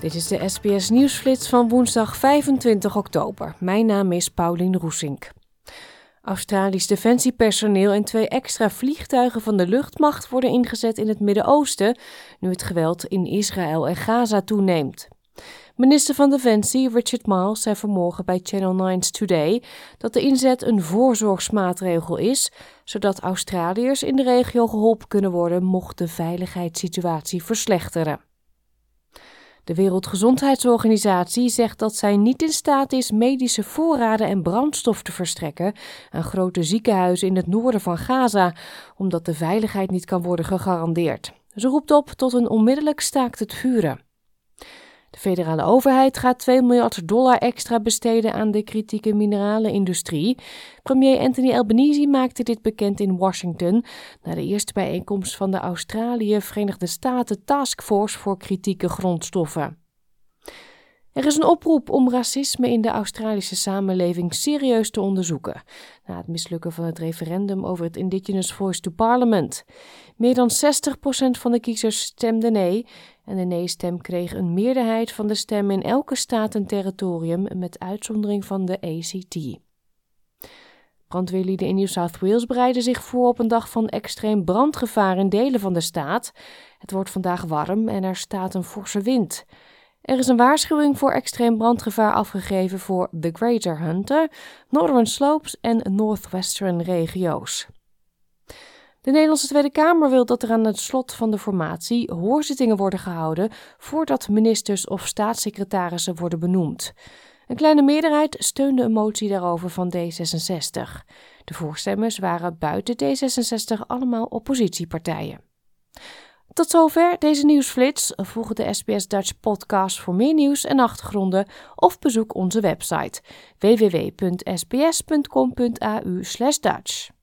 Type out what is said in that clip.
Dit is de SBS Nieuwsflits van woensdag 25 oktober. Mijn naam is Paulien Roesink. Australisch defensiepersoneel en twee extra vliegtuigen van de luchtmacht worden ingezet in het Midden-Oosten, nu het geweld in Israël en Gaza toeneemt. Minister van Defensie Richard Miles zei vanmorgen bij Channel 9's Today dat de inzet een voorzorgsmaatregel is, zodat Australiërs in de regio geholpen kunnen worden mocht de veiligheidssituatie verslechteren. De Wereldgezondheidsorganisatie zegt dat zij niet in staat is medische voorraden en brandstof te verstrekken aan grote ziekenhuizen in het noorden van Gaza, omdat de veiligheid niet kan worden gegarandeerd. Ze roept op tot een onmiddellijk staakt het vuren. De federale overheid gaat 2 miljard dollar extra besteden aan de kritieke mineralenindustrie. Premier Anthony Albanese maakte dit bekend in Washington na de eerste bijeenkomst van de Australië-Verenigde Staten Taskforce voor kritieke grondstoffen. Er is een oproep om racisme in de Australische samenleving serieus te onderzoeken. Na het mislukken van het referendum over het Indigenous Voice to Parliament. Meer dan 60% van de kiezers stemde nee. En de nee-stem kreeg een meerderheid van de stemmen in elke staat en territorium, met uitzondering van de ACT. Brandweerlieden in New South Wales bereiden zich voor op een dag van extreem brandgevaar in delen van de staat. Het wordt vandaag warm en er staat een forse wind. Er is een waarschuwing voor extreem brandgevaar afgegeven voor de Greater Hunter, Northern Slopes en Northwestern regio's. De Nederlandse Tweede Kamer wil dat er aan het slot van de formatie hoorzittingen worden gehouden voordat ministers of staatssecretarissen worden benoemd. Een kleine meerderheid steunde een motie daarover van D66. De voorstemmers waren buiten D66 allemaal oppositiepartijen. Tot zover deze nieuwsflits. Volg de SBS Dutch podcast voor meer nieuws en achtergronden of bezoek onze website www.sbs.com.au/dutch.